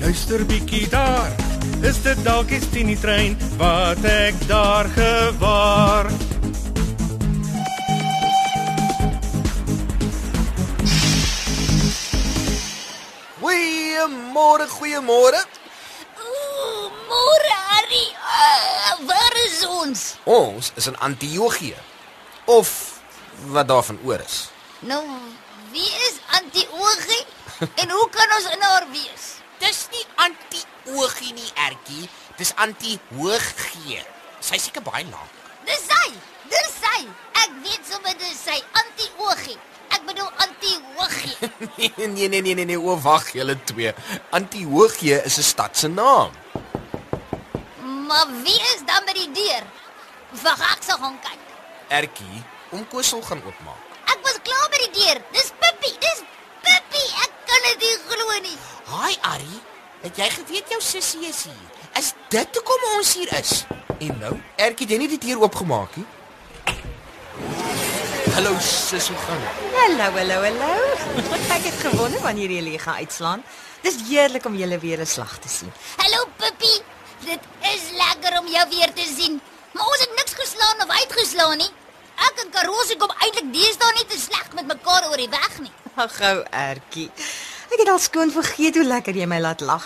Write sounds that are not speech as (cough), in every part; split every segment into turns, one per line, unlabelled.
luister bietjie daar. Is dit dalk die Tini trein wat ek daar gewaar?
Goeiemôre, goeiemôre.
Ooh, môre Harry. Uh, waar is ons?
Ons is in Antiochië. Of wat daarvan oor is.
Nou, wie is Antiochie? en hoe kan ons in haar wees?
Dis nie anti-oogie nie, Ertjie. Dis anti-hoog-G. Sy seker baie lank.
Dis sy. Dis sy. Ek weet sommer dis sy Antiochie. Ek bedoel Antiochie.
nee, (laughs) nee, nee, nee, nee, nee, o wag, julle twee. Antiochië is 'n stad se naam.
maar wie is dan by die deur? Wag, ek sal gaan kyk.
Ertjie, om kosel gaan oopmaak.
Ek was klaar by die deur. Dis Pippi. Dis Pippi. Ek kan dit nie glo nie.
Haai, Arrie. Het jy geweet jou sussie is hier? Is dit hoekom ons hier is?
En nou, Ertjie, het jy nie die deur oopgemaak nie? Hallo sis, hoe gaan dit?
Hallo, hallo, hallo. (laughs) Ek het gewonder wanneer julle gaan uitslaan. Dis heerlik om julle weer 'n slag te sien.
Hallo Pippi. Dit is lekker om jou weer te sien. Maar ons het niks geslaan of uitgeslaan nie. Ek en Karosie kom eintlik deesdae nie te sleg met mekaar oor die weg nie.
Ag gou, Ertjie. Ek het al skoon vergeet hoe lekker jy my laat lag.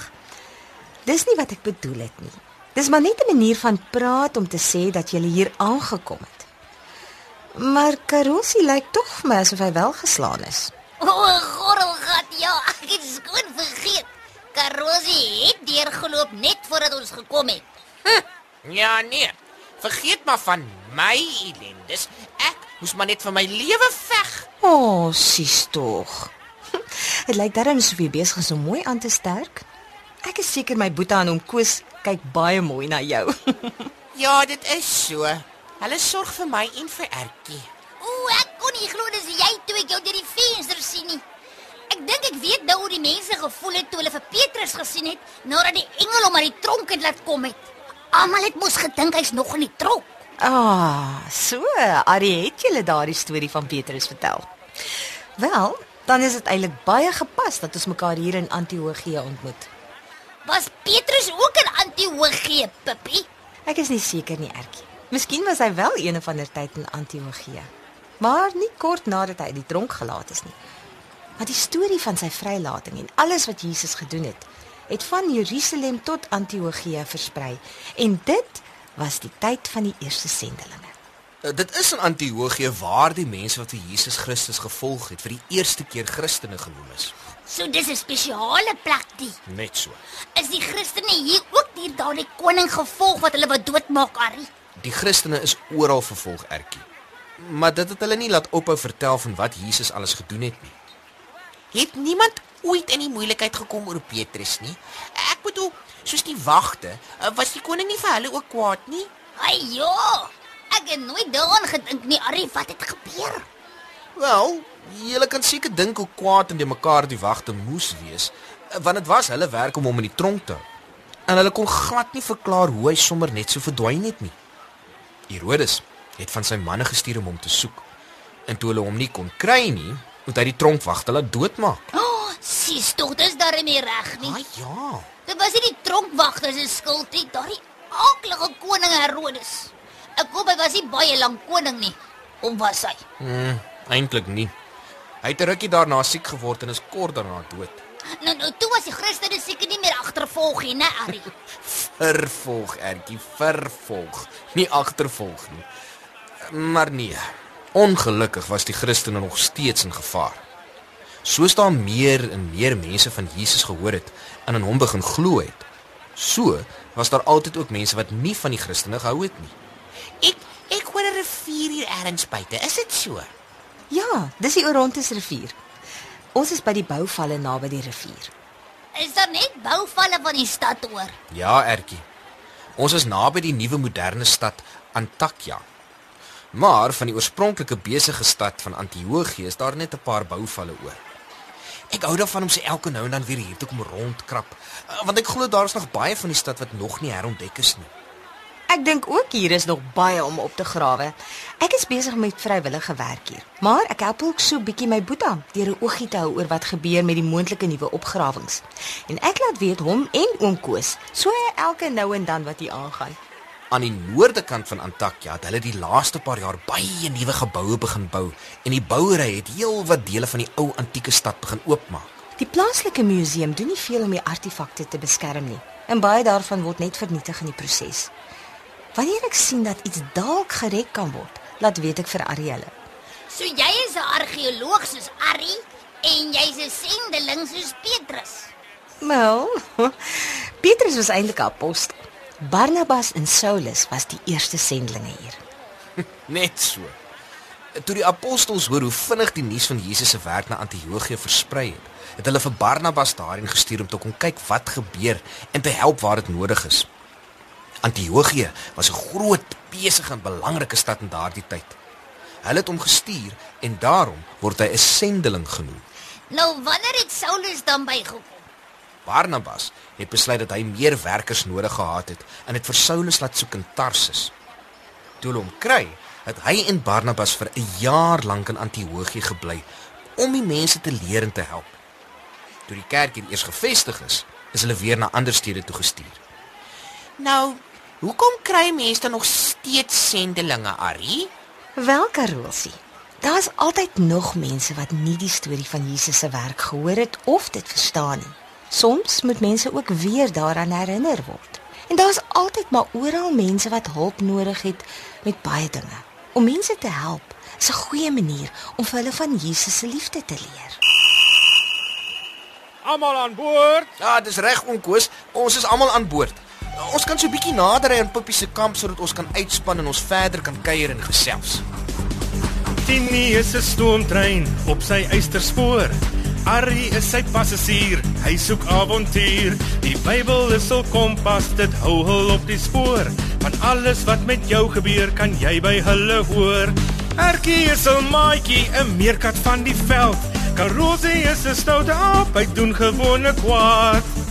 Dis nie wat ek bedoel het nie. Dis maar net 'n manier van praat om te sê dat jy hier aangekom het. Maar Karosie lyk tog vir my asof hy wel geslaan is.
O, gorrelgat, ja, ek het skoon vergeet. Karosie het deurgeloop net voordat ons gekom het.
Ja, nee. Vergeet maar van my ellendes. Ek moes maar net vir my lewe veg.
O, oh, sis tog. Dit lyk darem asof jy besig is om mooi aan te sterk. Ek is seker my boetie aan hom Koos kyk baie mooi na jou. (laughs)
Ja, dit is so. Hulle sorg vir my en vir Ertjie.
O, ek kon nie glo dis jy toe ek jou deur die venster sien nie. Ek dink ek weet nou hoe die mense gevoel het toe hulle vir Petrus gesien het nadat die engel hom uit die tronk het laat kom het. Almal het mos gedink hy's nog in die tronk.
Ah, so, Arie het julle daardie storie van Petrus vertel. Wel, dan is dit eintlik baie gepas dat ons mekaar hier in Antiochië ontmoet.
Was Petrus ook in Antiochie, Pippi?
Ek is nie seker nie, Ertjie. Miskien was hy wel een of ander tyd in Antiochië, maar nie kort nadat hy uit die tronk gelaat is nie. Maar die storie van sy vrylating en alles wat Jesus gedoen het, het van Jerusalem tot Antiochië versprei en dit was die tyd van die eerste sendelinge.
Uh, Dit is in Antiochië waar die mense wat vir Jesus Christus gevolg het vir die eerste keer Christene genoem is.
So dis 'n spesiale plek die.
Net so.
Is die Christene hier ook deur daardie koning gevolg wat hulle wou doodmaak, Arrie?
Die Christene is oral vervolg, Ertjie. Maar dit het hulle nie laat ophou vertel van wat Jesus alles gedoen het nie.
Het niemand ooit in die moeilikheid gekom oor Petrus nie? Ek bedoel, soos die wagte, eh, was die koning nie vir hulle ook kwaad nie?
Ai ja. Ek het nooit daaraan gedink nie, Arrie, wat het gebeur?
Wel, julle kan seker dink hoe kwaad en de mekaar die wagte moes wees, want dit was hulle werk om hom in die tronk te hou. En hulle kon glad nie verklaar hoe hy sommer net so verdwyn het nie. Herodes het van sy manne gestuur om hom te soek. En toe hulle hom nie kon kry nie, moet hy die tronkwagte laat doodmaak.
O, oh, sis, tog dis daarmee reg nie.
Ah ja.
Dit was nie die tronkwagter se skuld nie, daardie aaklige koning Herodes. Ek hoop hy was nie baie lank koning nie. Of was hy?
Hmm, eintlik nie. Hy het 'n rukkie daarna siek geword en is kort daarna dood.
Nou nou toe was die Christene seker nie meer agtervolg nie, né, Arrie? (laughs)
Vervolg, Ertjie, vervolg, nie agtervolg nie. Maar nee. Ongelukkig was die Christene nog steeds in gevaar. Soos daar meer en meer mense van Jesus gehoor het en aan hom begin glo het, so was daar altyd ook mense wat nie van die Christene gehou het nie.
Ek ek hoor 'n rivier hier ergens buite. Is dit so?
Ja, dis die Orontes rivier. Ons is by die bouvalle naby die rivier.
Is daar net bouvalle van die stad oor?
Ja, Ertjie. Ons is naby die nuwe moderne stad Antakya. Maar van die oorspronklike besige stad van Antiochië is daar net 'n paar bouvalle oor. Ek hou daarvan om se elke nou en dan weer hier te kom rondkrap, want ek glo daar is nog baie van die stad wat nog nie herontdek is nie.
Ek dink ook hier is nog baie om op te grawe. Ek is besig met vrywillige werk hier, maar ek help ook so bietjie my boetie deur 'n oogie te hou oor wat gebeur met die moontlike nuwe opgrawings. En ek laat weet hom en oom Koos, so elke nou en dan wat hier aangaan.
Aan die noorde kant van Antakya het hulle die laaste paar jaar baie nuwe geboue begin bou en die bouery het heelwat dele van die ou antieke stad begin oopmaak.
Die plaaslike museum doen nie veel om die artefakte te beskerm nie, en baie daarvan word net vernietig in die proses. Wanneer ek sien dat iets dalk gered kan word, laat weet ek vir Arielle.
So jy is 'n argeoloog soos Arrie en jy's 'n sendeling soos Petrus.
Wel, (laughs) Petrus was eintlik 'n apostel. Barnabas en Saulus was die eerste sendlinge hier. (laughs)
Net so. Toe die apostels hoor hoe vinnig die nuus van Jesus se werk na Antiochië versprei het, het hulle vir Barnabas daarheen gestuur om te kom kyk wat gebeur en te help waar dit nodig is. Antiochië was 'n groot, besige en belangrike stad in daardie tyd. Hulle het hom gestuur en daarom word hy 'n sendeling genoem.
Nou wanneer het Saulus dan bygekom?
Barnabas het besluit dat hy meer werkers nodig gehad het en het vir Saulus laat soek in Tarsus. Toe hulle hom kry, het hy en Barnabas vir 'n jaar lank in Antiochië gebly om die mense te leer en te help. Toe die kerk hier eers gevestig is, is hulle weer na ander stede toe gestuur.
Nou, hoekom kry mense dan nog steeds sendelinge, Arrie?
Wel, Karolsie. Daar's altyd nog mense wat nie die storie van Jesus se werk gehoor het of dit verstaan nie. Soms moet mense ook weer daaraan herinner word. En daar's altyd maar oral mense wat hulp nodig het met baie dinge. Om mense te help is 'n goeie manier om vir hulle van Jesus se liefde te leer.
Almal aan boord.
Ja, dis reg oom Koos, ons is almal aan boord. Ons kan so 'n bietjie nader aan Puppie se kamp sodat ons kan uitspan en ons verder kan kuier en gesels.
Tini is 'n stoomtrein op sy eysterspoor. Arrie is sy passasier, hy soek avontuur. Die Bybel is sy kompas, dit hou hul op die spoor. Van alles wat met jou gebeur, kan jy by hulle hoor. Erkie is 'n maatjie, 'n meerkat van die veld. Karosie is 'n stoute aap, hy doen gewone kwaad.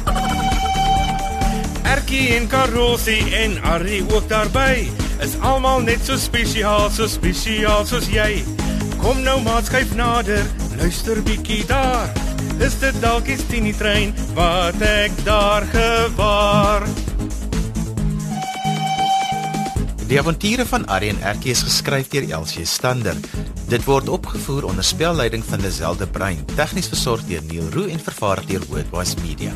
Erkie en Karosie en Arrie ook daarby. Is almal net so spesiaal, so spesiaal soos jy. Kom nou maat skuif nader, luister bietjie daar. Is dit dalk die Tini trein wat ek daar gewaar?
Die avonture van Arrie en Erkie is geskryf deur Elsie Stander. Dit word opgevoer onder spelleiding van Lazelle de Bruin, tegnies versorg deur Neil Roo en vervaar deur Worldwide Media.